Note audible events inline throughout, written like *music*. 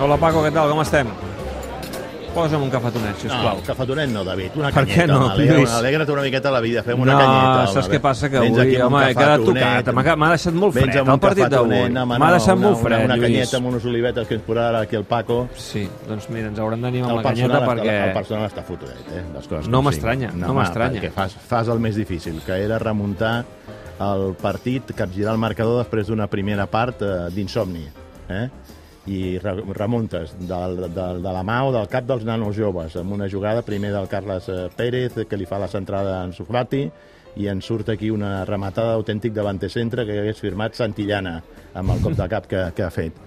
Hola, Paco, què tal? Com estem? Posa'm un cafetonet, sisplau. No, cafetonet no, David, una Per canyeta. què no, alegra- Lluís? Alegra't una miqueta la vida, fem una no, canyeta. saps home. què passa? Que Vens avui, home, he quedat tocat. M'ha deixat molt fred el un partit d'avui. M'ha no, deixat una, molt fred, Una, una canyeta amb unes olivetes que ens posarà aquí el Paco. Sí, doncs mira, ens haurem d'animar amb la canyeta personal, perquè... està, el personal està fotudet, eh? Les coses No m'estranya, no home, m'estranya. Perquè fas, fas el més difícil, que era remuntar el partit, capgirar el marcador després d'una primera part eh, d'insomni. Eh? i re remuntes del, del, de la mà o del cap dels nanos joves amb una jugada primer del Carles eh, Pérez que li fa la centrada en Sufrati i en surt aquí una rematada autèntic davante centre que hagués firmat Santillana amb el cop de cap que, que ha fet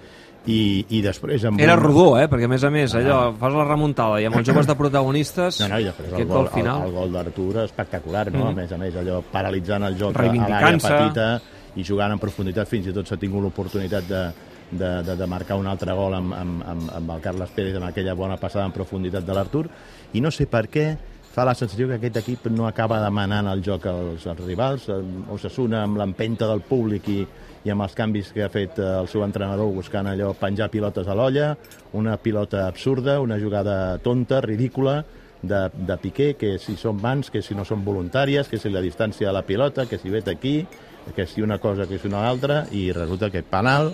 i, i després amb Era un- rodó, eh? Perquè, a més a més, allò, fas la remuntada i amb els joves de protagonistes... No, no, i després el gol, al final... el, el gol d'Artur espectacular, no? Mhm. A més a més, allò paralitzant el joc a l'àrea petita i jugant en profunditat, fins i tot s'ha tingut l'oportunitat de, de, de, de marcar un altre gol amb, amb, amb, amb el Carles Pérez amb aquella bona passada en profunditat de l'Artur i no sé per què fa la sensació que aquest equip no acaba demanant el joc als, als rivals. Osasuna amb l'empenta del públic i, i amb els canvis que ha fet eh, el seu entrenador buscant allò penjar pilotes a l'olla, una pilota absurda, una jugada tonta, ridícula, de, de Piqué, que si són mans, que si no són voluntàries, que si la distància de la pilota, que si vet aquí, que si una cosa, que si una altra, i resulta que penal,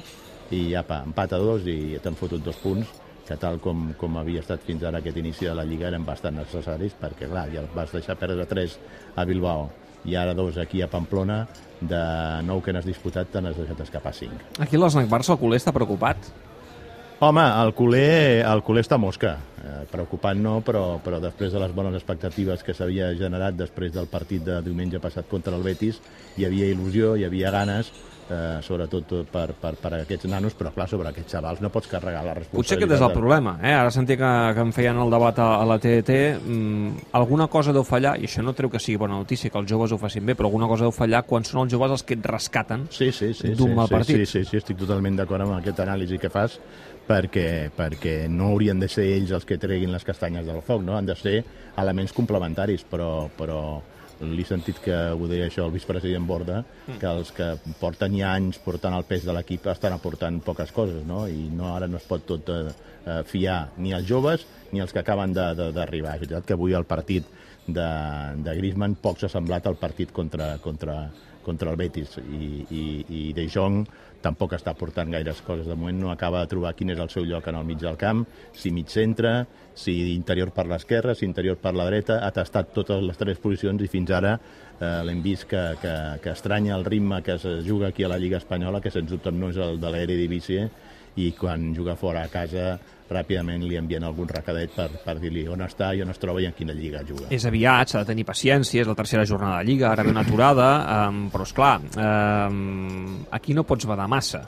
i ja pa, empat a dos i t'han fotut dos punts que tal com, com havia estat fins ara aquest inici de la Lliga eren bastant necessaris perquè clar, ja vas deixar perdre 3 a Bilbao i ara dos aquí a Pamplona de nou que n'has disputat te n'has deixat escapar 5 Aquí l'Snac Barça, el culer, està preocupat. Home, el culer, el culer està mosca. Eh, preocupant no, però, però després de les bones expectatives que s'havia generat després del partit de diumenge passat contra el Betis, hi havia il·lusió, hi havia ganes, eh, sobretot per, per, per aquests nanos, però clar, sobre aquests xavals no pots carregar la responsabilitat. Potser aquest és el problema. Eh? Ara sentia que, que em feien el debat a, a la TDT. Mm, alguna cosa deu fallar, i això no treu que sigui bona notícia, que els joves ho facin bé, però alguna cosa deu fallar quan són els joves els que et rescaten sí, sí, sí, d'un sí, mal sí, partit. Sí, sí, sí, estic totalment d'acord amb aquest anàlisi que fas, perquè, perquè no haurien de ser ells els que treguin les castanyes del foc, no? han de ser elements complementaris, però, però l'he sentit que ho deia això el vicepresident Borda, que els que porten ja anys portant el pes de l'equip estan aportant poques coses, no? i no, ara no es pot tot eh, eh, fiar ni als joves ni als que acaben de- de- d'arribar. És veritat que avui el partit de, de Griezmann poc s'ha semblat al partit contra, contra, contra el Betis i, i, i De Jong tampoc està portant gaires coses. De moment no acaba de trobar quin és el seu lloc en el mig del camp, si mig centre, si interior per l'esquerra, si interior per la dreta, ha tastat totes les tres posicions i fins ara eh, l'hem vist que, que, que estranya el ritme que es juga aquí a la Lliga Espanyola, que sens dubte no és el de l'Eredivisie, i quan juga fora a casa ràpidament li envien algun recadet per, per dir-li on està i on es troba i en quina lliga juga. És aviat, s'ha de tenir paciència, és la tercera jornada de Lliga, ara ve una aturada, um, però és clar, um, aquí no pots badar massa.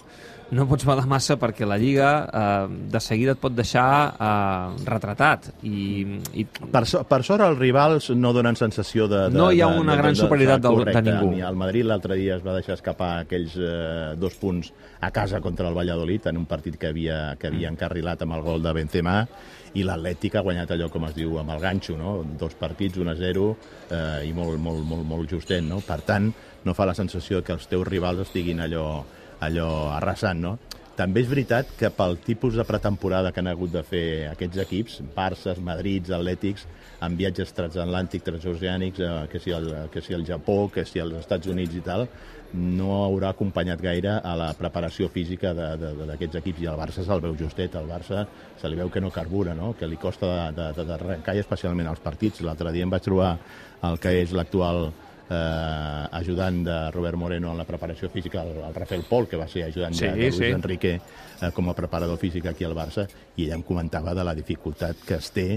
No pots badar massa perquè la Lliga uh, de seguida et pot deixar uh, retratat. I, i Per, so, per sort els rivals no donen sensació de... de No hi ha de- una de- gran de- superioritat del- de correcte. ningú. Ni el Madrid l'altre dia es va deixar escapar aquells eh, dos punts a casa contra el Valladolid en un partit que havia, que havia encarrilat amb el gol de Benzema i l'Atlètic ha guanyat allò, com es diu, amb el ganxo, no? Dos partits, 1 a 0 eh, i molt, molt, molt, molt justet, no? Per tant, no fa la sensació que els teus rivals estiguin allò, allò arrasant, no? També és veritat que pel tipus de pretemporada que han hagut de fer aquests equips, Barça, Madrids, Atlètics, amb viatges transatlàntics, transoceànics, eh, que, si el, que si el Japó, que si els Estats Units i tal, no haurà acompanyat gaire a la preparació física d'aquests equips i el Barça se'l veu justet, el Barça se li veu que no carbura, no? que li costa d'arrencar i especialment als partits. L'altre dia em vaig trobar el que és l'actual eh, ajudant de Robert Moreno en la preparació física, el, el Rafael Pol, que va ser ajudant Sí, de, de Luis sí. Enrique eh, com a preparador físic aquí al Barça, i ella em comentava de la dificultat que es té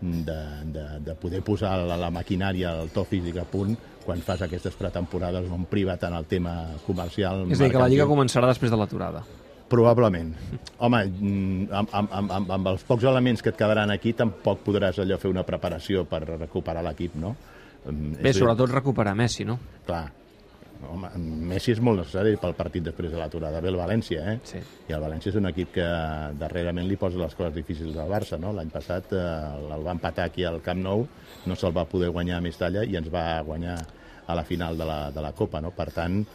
de, de, de poder posar la, la maquinària, el to físic a punt quan fas aquestes pretemporades on priva tant el tema comercial... és a dir, que la Lliga començarà després de l'aturada. Probablement. Home, mm, amb, amb, amb, amb els pocs elements que et quedaran aquí tampoc podràs allò fer una preparació per recuperar l'equip, no? Bé, és- sobretot recuperar Messi, no? Clar, home, Messi és molt necessari pel partit després de l'aturada. Ve el València, eh? Sí. I el València és un equip que darrerament li posa les coses difícils al Barça, no? L'any passat eh, el va empatar aquí al Camp Nou, no se'l va poder guanyar a Mestalla i ens va guanyar a la final de la, de la Copa, no? Per tant, eh,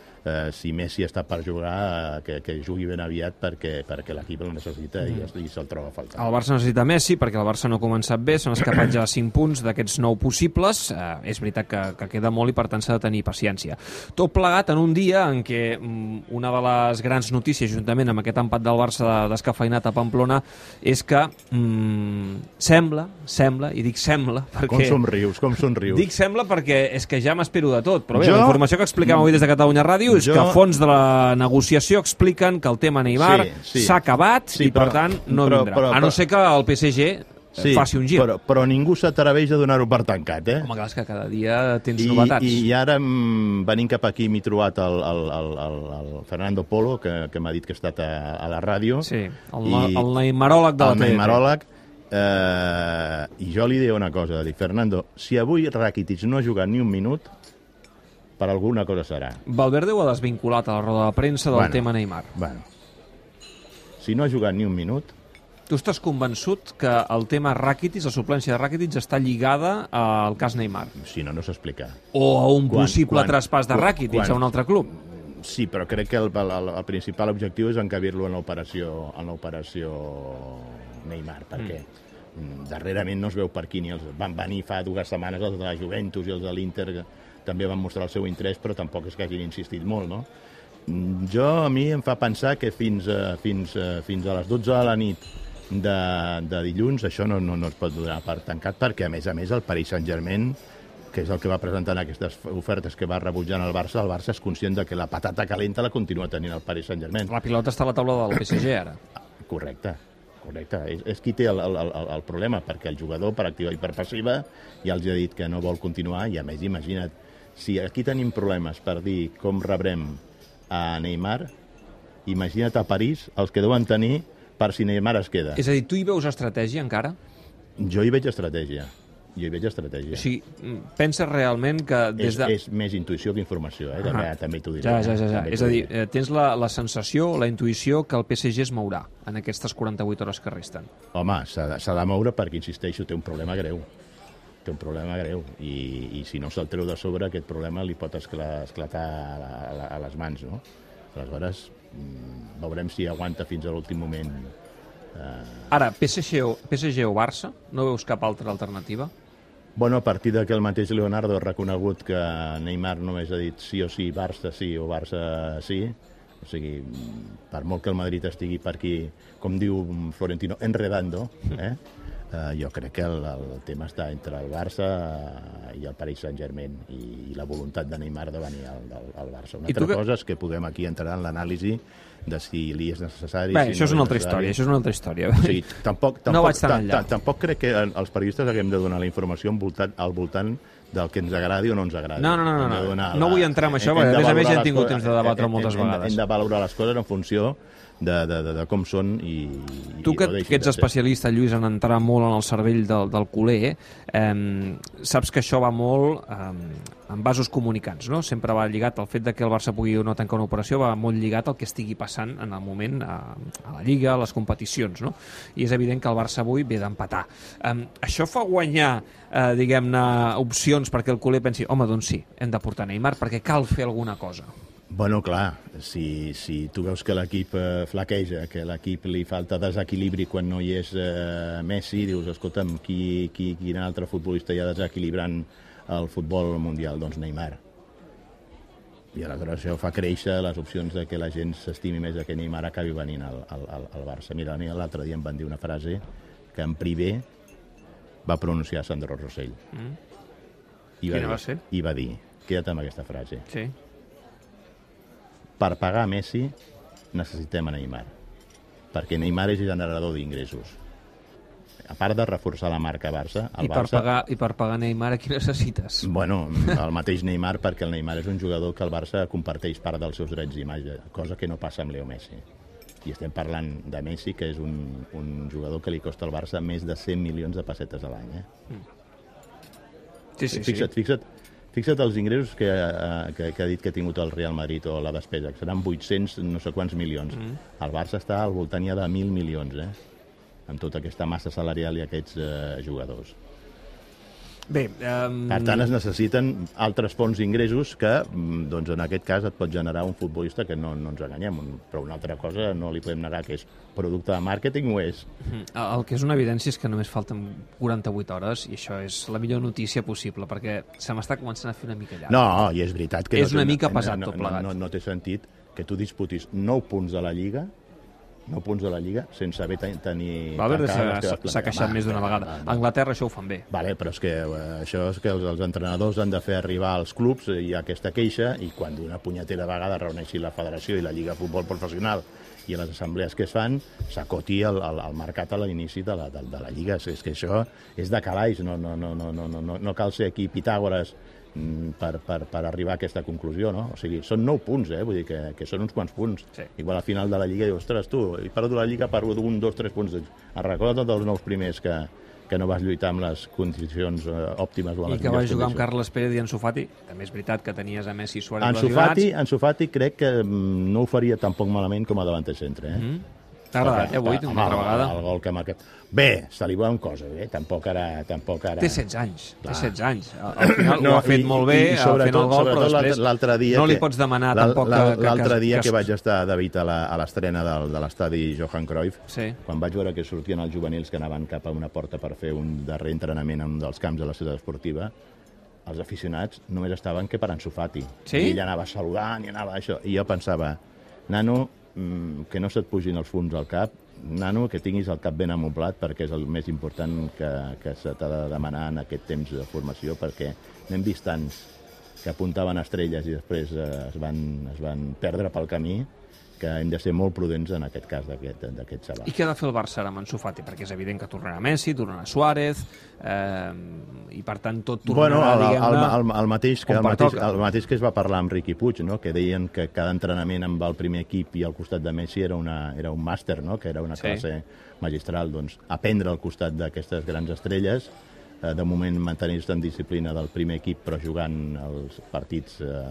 si Messi està per jugar, eh, que, que jugui ben aviat perquè, perquè l'equip el necessita i, i se'l troba a faltar. El Barça necessita Messi perquè el Barça no ha començat bé, s'han escapat ja 5 punts d'aquests 9 possibles. Eh, és veritat que, que queda molt i per tant s'ha de tenir paciència. Tot plegat en un dia en què mm, una de les grans notícies, juntament amb aquest empat del Barça descafeinat a Pamplona, és que mm, sembla, sembla, i dic sembla, perquè... Com somrius, com somrius. Dic sembla perquè és que ja m'espero de tot, però bé, Jo- la informació que explicàvem avui des de Catalunya Ràdio és Jo- que a fons de la negociació expliquen que el tema Neymar Sí, sí. s'ha acabat Sí, i per però- tant no però- vindrà. però- a no però- ser que el PSG sí, faci un gir. Però, però ningú s'atreveix a donar-ho per tancat, eh? Home, clar, és que cada dia tens I, novetats. I ara, mm, venint cap aquí, m'he trobat el, el, el, el, el Fernando Polo, que, que m'ha dit que ha estat a, a la ràdio. Sí, el, I- el neymaròleg de la el TDT. neymaròleg. Eh, I jo li dic una cosa, dic, Fernando, si avui Rakitic no ha jugat ni un minut, per alguna cosa serà. Valverde ho ha desvinculat a la roda de premsa del Bueno. tema Neymar. Bueno, si no ha jugat ni un minut, Tu estàs convençut que el tema Rakitic, la suplència de Rakitic, està lligada al cas Neymar? si no, no s'explica. O a un Quan- possible quan- traspàs de quan- Rakitic quan- a un altre club? Sí, però crec que el, el, el principal objectiu és encabir-lo en l'operació en l'operació Neymar, perquè mm. darrerament no es veu per aquí ni els van venir fa dues setmanes els de la Juventus i els de l'Inter també van mostrar el seu interès, però tampoc és que hagin insistit molt, no? Mm, Jo, a mi em fa pensar que fins a, fins a, fins a les 12 de la nit de, de dilluns això no, no, no es pot donar per tancat perquè, a més a més, el Paris Saint-Germain que és el que va presentar en aquestes ofertes que va rebutjant el Barça, el Barça és conscient de que la patata calenta la continua tenint el Paris Saint-Germain. La pilota està a la taula del PSG ara. *coughs* Correcte, correcte. És, és qui té el, el, el, el problema, perquè el jugador, per activa i per passiva, ja els ha dit que no vol continuar, i a més, imagina't, si aquí tenim problemes per dir com rebrem a Neymar, imagina't a París els que deuen tenir per si Neymar es queda. És a dir, tu hi veus estratègia encara? Jo hi veig estratègia. Jo hi veig estratègia. O sigui, penses realment que des és, de... és més intuïció que informació, eh? també, també t'ho diré. Ja, ja, ja, ja. També És a dir, eh, tens la, la sensació, la intuïció que el PSG es mourà en aquestes 48 hores que resten. Home, s'ha de, s'ha de moure perquè, insisteixo, té un problema greu. Té un problema greu. I, i si no se'l treu de sobre, aquest problema li pot escla, esclatar a, la, a, a les mans, no? Aleshores, mm, veurem si aguanta fins a l'últim moment. Ara, PSG o, PSG o Barça, no veus cap altra alternativa? Bueno, a partir de que el mateix Leonardo ha reconegut que Neymar només ha dit sí o sí, Barça sí o Barça sí, o sigui, per molt que el Madrid estigui per aquí, com diu Florentino, enredando, eh? Uh, jo crec que el, el tema està entre el Barça i el Paris Saint-Germain i, i la voluntat de Neymar de venir al, al, al Barça. Una I altra que- cosa és que podem aquí entrar en l'anàlisi de si li és necessari... Bé, si això és no una altra història, això és una altra història. O sigui, tampoc, tampoc, No vaig tan ta- enllà. ta- tampoc crec que els periodistes haguem de donar la informació al voltant, al voltant del que ens agradi o no ens agradi. No, no, no, no, no. No vull entrar en això, perquè, a més a més, ja hem tingut temps de debatre moltes vegades. Hem de valorar les coses en funció de, de, de, de com són i... Tu que, no que ets especialista, Lluís, en entrar molt en el cervell del, del culer, eh, saps que això va molt eh, en vasos comunicants, no? Sempre va lligat al fet de que el Barça pugui o no tancar una operació, va molt lligat al que estigui passant en el moment a, a la Lliga, a les competicions, no? I és evident que el Barça avui ve d'empatar. Eh, això fa guanyar, eh, diguem-ne, opcions perquè el culer pensi, home, doncs sí, hem de portar Neymar perquè cal fer alguna cosa. Bueno, clar, si, si tu veus que l'equip eh, flaqueja, que l'equip li falta desequilibri quan no hi és eh, Messi, dius, escolta'm, qui, qui, quin altre futbolista hi ha desequilibrant el futbol mundial? Doncs Neymar. I aleshores això fa créixer les opcions de que la gent s'estimi més de que Neymar acabi venint al, al, al, Barça. Mira, a mi l'altre dia em van dir una frase que en privé va pronunciar Sandro Rossell. Mm. I Quina dir, va ser? I va dir, queda't amb aquesta frase, Sí. Per pagar Messi necessitem a Neymar, perquè Neymar és generador d'ingressos. A part de reforçar la marca Barça, el I per, Barça... pagar, I per pagar Neymar, aquí necessites? Bueno, *laughs* el mateix Neymar, perquè el Neymar és un jugador que el Barça comparteix part dels seus drets d'imatge, cosa que no passa amb Leo Messi. I estem parlant de Messi, que és un, un jugador que li costa al Barça més de 100 milions de pessetes a l'any. Eh? Sí, sí, sí. fixa't, fixa't, fixa't els ingressos que, eh, que, que ha dit que ha tingut el Real Madrid o la despesa, que seran 800 no sé quants milions. Mm. El Barça està al voltant ja de 1.000 milions, eh? amb tota aquesta massa salarial i aquests eh, jugadors. Bé, um... Per tant, es necessiten altres fonts d'ingressos que, mm, doncs, en aquest cas, et pot generar un futbolista que no, no ens enganyem, però una altra cosa no li podem negar que és producte de màrqueting o és. El que és una evidència és que només falten 48 hores i això és la millor notícia possible perquè se m'està començant a fer una mica llarg. No, i és veritat que... És no una mica pesat no, tot plegat. No, no, no té sentit que tu disputis 9 punts de la Lliga 9 punts de la Lliga sense haver tenir... Va haver de s'ha queixat més d'una vegada. Va, va. Anglaterra això ho fan bé. Vale, però és que eh, això és que els, els entrenadors han de fer arribar als clubs eh, i aquesta queixa i quan d'una punyetera vegada reuneixi la Federació i la Lliga de Futbol Professional i a les assemblees que es fan s'acoti el, el, el mercat a l'inici de, la, de, de la Lliga. És, és que això és de calaix, no, no, no, no, no, no, no cal ser aquí Pitàgores per, per, per arribar a aquesta conclusió, no? O sigui, són 9 punts, eh? Vull dir que, que són uns quants punts. Sí. Igual al final de la Lliga dius, ostres, tu, he perdut la Lliga per un, dos, tres punts. Es recorda dels nous primers que, que no vas lluitar amb les condicions eh, òptimes o amb I les que vas jugar amb. Carles Pérez i Ansu Fati. També és veritat que tenies a Messi i Suárez Ansu Fati. Ansu Fati crec que mm, no ho faria tampoc malament com a davanter centre, eh? Mm. T'ha agradat, eh, avui, Home, una altra vegada? El, gol que ha marcat. Bé, se li veuen coses, eh? Tampoc ara... Tampoc ara... Té 16 anys, té Clar. 16 anys. Al al final *coughs* no, ho ha fet i- molt bé, i, i fent el gol, però sobretot després l'altre dia no li que- pots demanar tampoc que... L'altre dia que, que, vaig estar, David, a l'estrena del- de l'estadi Johan Cruyff, Sí. quan vaig veure que sortien els juvenils que anaven cap a una porta per fer un darrer entrenament en un dels camps de la ciutat esportiva, els aficionats només estaven que per Ansu Fati. Sí? I ell anava saludant i anava això. I jo pensava, nano, que no se't pugin els fums al cap, nano, que tinguis el cap ben amoblat perquè és el més important que, que se t'ha de demanar en aquest temps de formació perquè n'hem vist tants que apuntaven estrelles i després eh, es, van, es van perdre pel camí que hem de ser molt prudents en aquest cas d'aquest xaval. I què ha de fer el Barça ara amb Ansu Fati? Perquè és evident que tornarà Messi, tornarà Suárez, eh, i per tant tot Bueno, tornarà, el, el, diguem-ne... el, el, mateix que, el, mateix, el mateix que es va parlar amb Riqui Puig, no? que deien que cada entrenament amb el primer equip i al costat de Messi era, una, era un màster, no? que era una Sí. classe magistral. Doncs aprendre al costat d'aquestes grans estrelles, de moment mantenir-se en disciplina del primer equip però jugant els partits eh,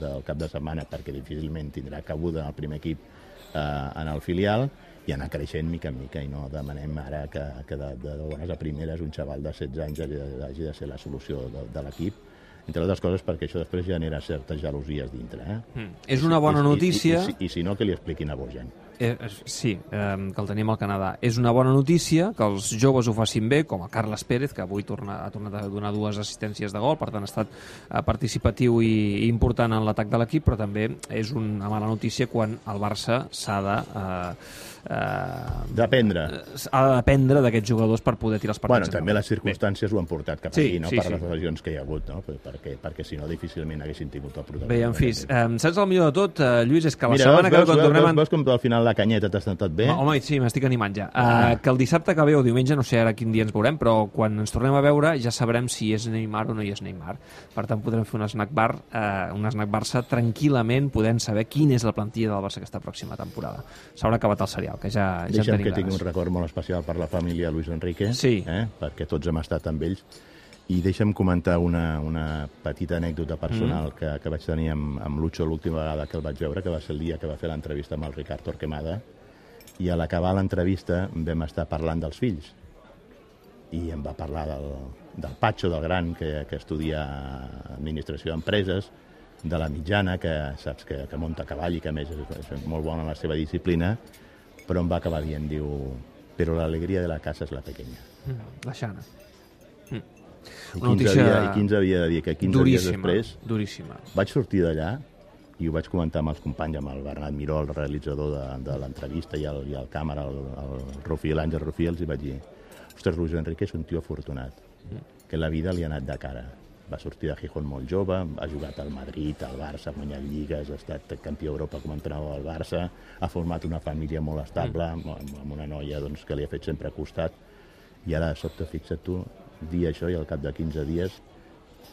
del cap de setmana perquè difícilment tindrà cabuda en el primer equip eh, en el filial i anar creixent mica en mica i no demanem ara que, que de, de bones a primeres un xaval de 16 anys hagi de, hagi de ser la solució de, de l'equip entre altres coses perquè això després genera certes gelosies dintre. Eh? Mm. És una bona I, notícia... I, i, i, i si no, que li expliquin a Bojan. Eh, eh, sí, eh, que el tenim al Canadà. És una bona notícia que els joves ho facin bé, com a Carles Pérez, que avui torna, ha tornat a donar dues assistències de gol, per tant ha estat eh, participatiu i, i important en l'atac de l'equip, però també és una mala notícia quan el Barça s'ha de... Eh, eh, D'aprendre. ha de dependre d'aquests jugadors per poder tirar els partits. Bueno, també les circumstàncies ho han portat cap Sí, aquí, no? sí, per sí. les lesions que hi ha hagut, no? perquè, perquè si no difícilment haguessin tingut el protagonisme. Bé, en fi, eh, saps el millor de tot, eh, Lluís, és que la Mira, setmana veus, que ve, quan veus, tornem... veus, veus com al final la canyeta t'ha sentat bé? Home, sí, m'estic animant ja. Ah. Uh, que el dissabte que ve o diumenge, no sé ara quin dia ens veurem, però quan ens tornem a veure ja sabrem si és Neymar o no hi és Neymar. Per tant, podrem fer un snack bar, uh, un snack Barça tranquil·lament, podent saber quina és la plantilla del Barça aquesta pròxima temporada. S'haurà acabat el serial, que ja, ja Deixa'm que tingui un record molt especial per la família Luis Enrique, Sí. eh? perquè tots hem estat amb ells. I deixa'm comentar una, una petita anècdota personal mm. que, que vaig tenir amb, amb Lucho l'última vegada que el vaig veure, que va ser el dia que va fer l'entrevista amb el Ricard Torquemada, i a l'acabar l'entrevista vam estar parlant dels fills. I em va parlar del, del Patxo, del gran, que, que estudia Administració d'Empreses, de la mitjana, que saps que, que munta a cavall i que a més és, és molt bona en la seva disciplina, però em va acabar dient, diu, però l'alegria de la casa és la pequeña. Mm, la Xana. I Una 15, notícia havia, I 15 havia de dir que 15 Duríssima, dies després duríssima. vaig sortir d'allà i ho vaig comentar amb els companys, amb el Bernat Miró, el realitzador de, de l'entrevista, i, el, i el càmera, el, el Rufiel, l'Àngel Rufiel, els hi vaig dir ostres, Luis Enrique és un tio afortunat, que la vida li ha anat de cara. Va sortir de Gijón molt jove, ha jugat al Madrid, al Barça, ha guanyat lligues, ha estat campió d'Europa com a entrenador del Barça, ha format una família molt estable, amb, amb una noia doncs, que li ha fet sempre costat, i ara de sobte, fixa't tu, dir això i al cap de 15 dies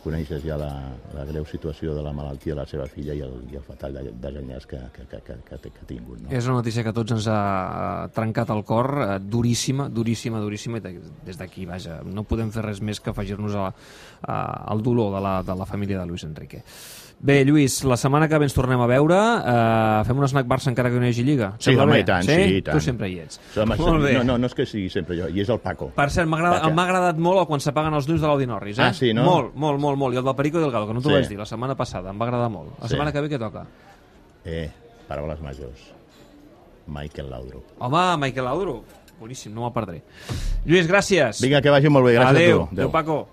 coneixes ja la, la greu situació de la malaltia de la seva filla i el, i el fatal de- desenllaç que, que, que, que, que, que ha tingut. No? És una notícia que tots ens ha trencat el cor, eh, duríssima, duríssima, duríssima, i de- des d'aquí, vaja, no podem fer res més que afegir-nos al dolor de la, de la família de Luis Enrique. Bé, Lluís, la setmana que ve ens tornem a veure. Uh, fem un snack Barça encara que no hi hagi Lliga. Sí, Sembla home, bé? i tant, sí, i tant. Tu sempre hi ets. Home, Molt bé. no, no, no és que sigui sempre jo, i és el Paco. Per cert, m'ha agradat, agradat molt quan s'apaguen els llums de l'Audi Norris, eh? Ah, sí, no? Molt, molt, molt, molt. I el del Perico Delgado, que no t'ho Sí. vaig dir la setmana passada, em va agradar molt. La Sí. setmana que ve què toca? Eh, paraules majors. Michael Laudrup. Home, Michael Laudrup. Boníssim, no me'l perdré. Lluís, gràcies. Vinga, que vagi molt bé. Gràcies Adéu. a tu. Adéu, Paco.